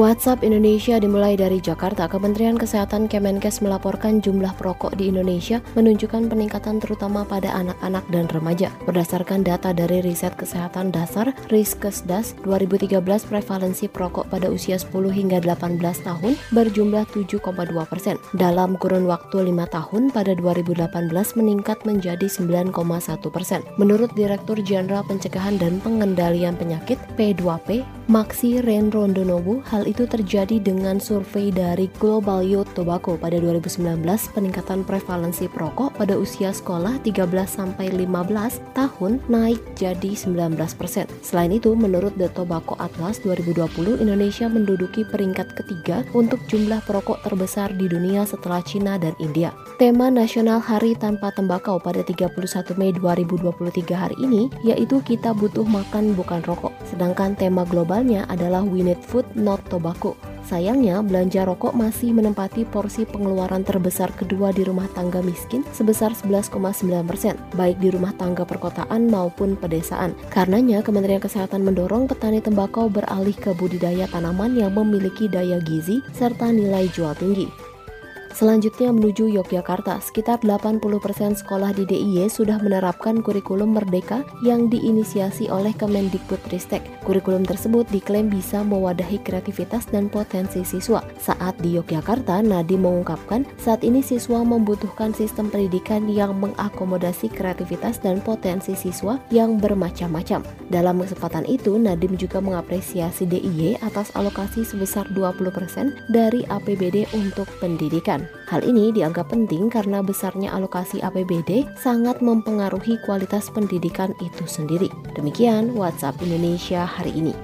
WhatsApp Indonesia dimulai dari Jakarta. Kementerian Kesehatan Kemenkes melaporkan jumlah perokok di Indonesia menunjukkan peningkatan terutama pada anak-anak dan remaja. Berdasarkan data dari Riset Kesehatan Dasar Riskesdas 2013 prevalensi perokok pada usia 10 hingga 18 tahun berjumlah 7,2 persen. Dalam kurun waktu 5 tahun pada 2018 meningkat menjadi 9,1 persen. Menurut Direktur Jenderal Pencegahan dan Pengendalian Penyakit P2P, Maxi Renrondonobu, hal itu terjadi dengan survei dari Global Youth Tobacco pada 2019 peningkatan prevalensi perokok pada usia sekolah 13 sampai 15 tahun naik jadi 19%. Selain itu, menurut The Tobacco Atlas 2020, Indonesia menduduki peringkat ketiga untuk jumlah perokok terbesar di dunia setelah Cina dan India. Tema nasional Hari Tanpa Tembakau pada 31 Mei 2023 hari ini yaitu kita butuh makan bukan rokok. Sedangkan tema global Awalnya adalah We Need Food Not Tobacco. Sayangnya, belanja rokok masih menempati porsi pengeluaran terbesar kedua di rumah tangga miskin sebesar 11,9 persen, baik di rumah tangga perkotaan maupun pedesaan. Karenanya, Kementerian Kesehatan mendorong petani tembakau beralih ke budidaya tanaman yang memiliki daya gizi serta nilai jual tinggi. Selanjutnya menuju Yogyakarta, sekitar 80% sekolah di DIY sudah menerapkan kurikulum merdeka yang diinisiasi oleh Kemendikbudristek. Kurikulum tersebut diklaim bisa mewadahi kreativitas dan potensi siswa. Saat di Yogyakarta, Nadiem mengungkapkan saat ini siswa membutuhkan sistem pendidikan yang mengakomodasi kreativitas dan potensi siswa yang bermacam-macam. Dalam kesempatan itu, Nadiem juga mengapresiasi DIY atas alokasi sebesar 20% dari APBD untuk pendidikan. Hal ini dianggap penting karena besarnya alokasi APBD sangat mempengaruhi kualitas pendidikan itu sendiri. Demikian WhatsApp Indonesia hari ini.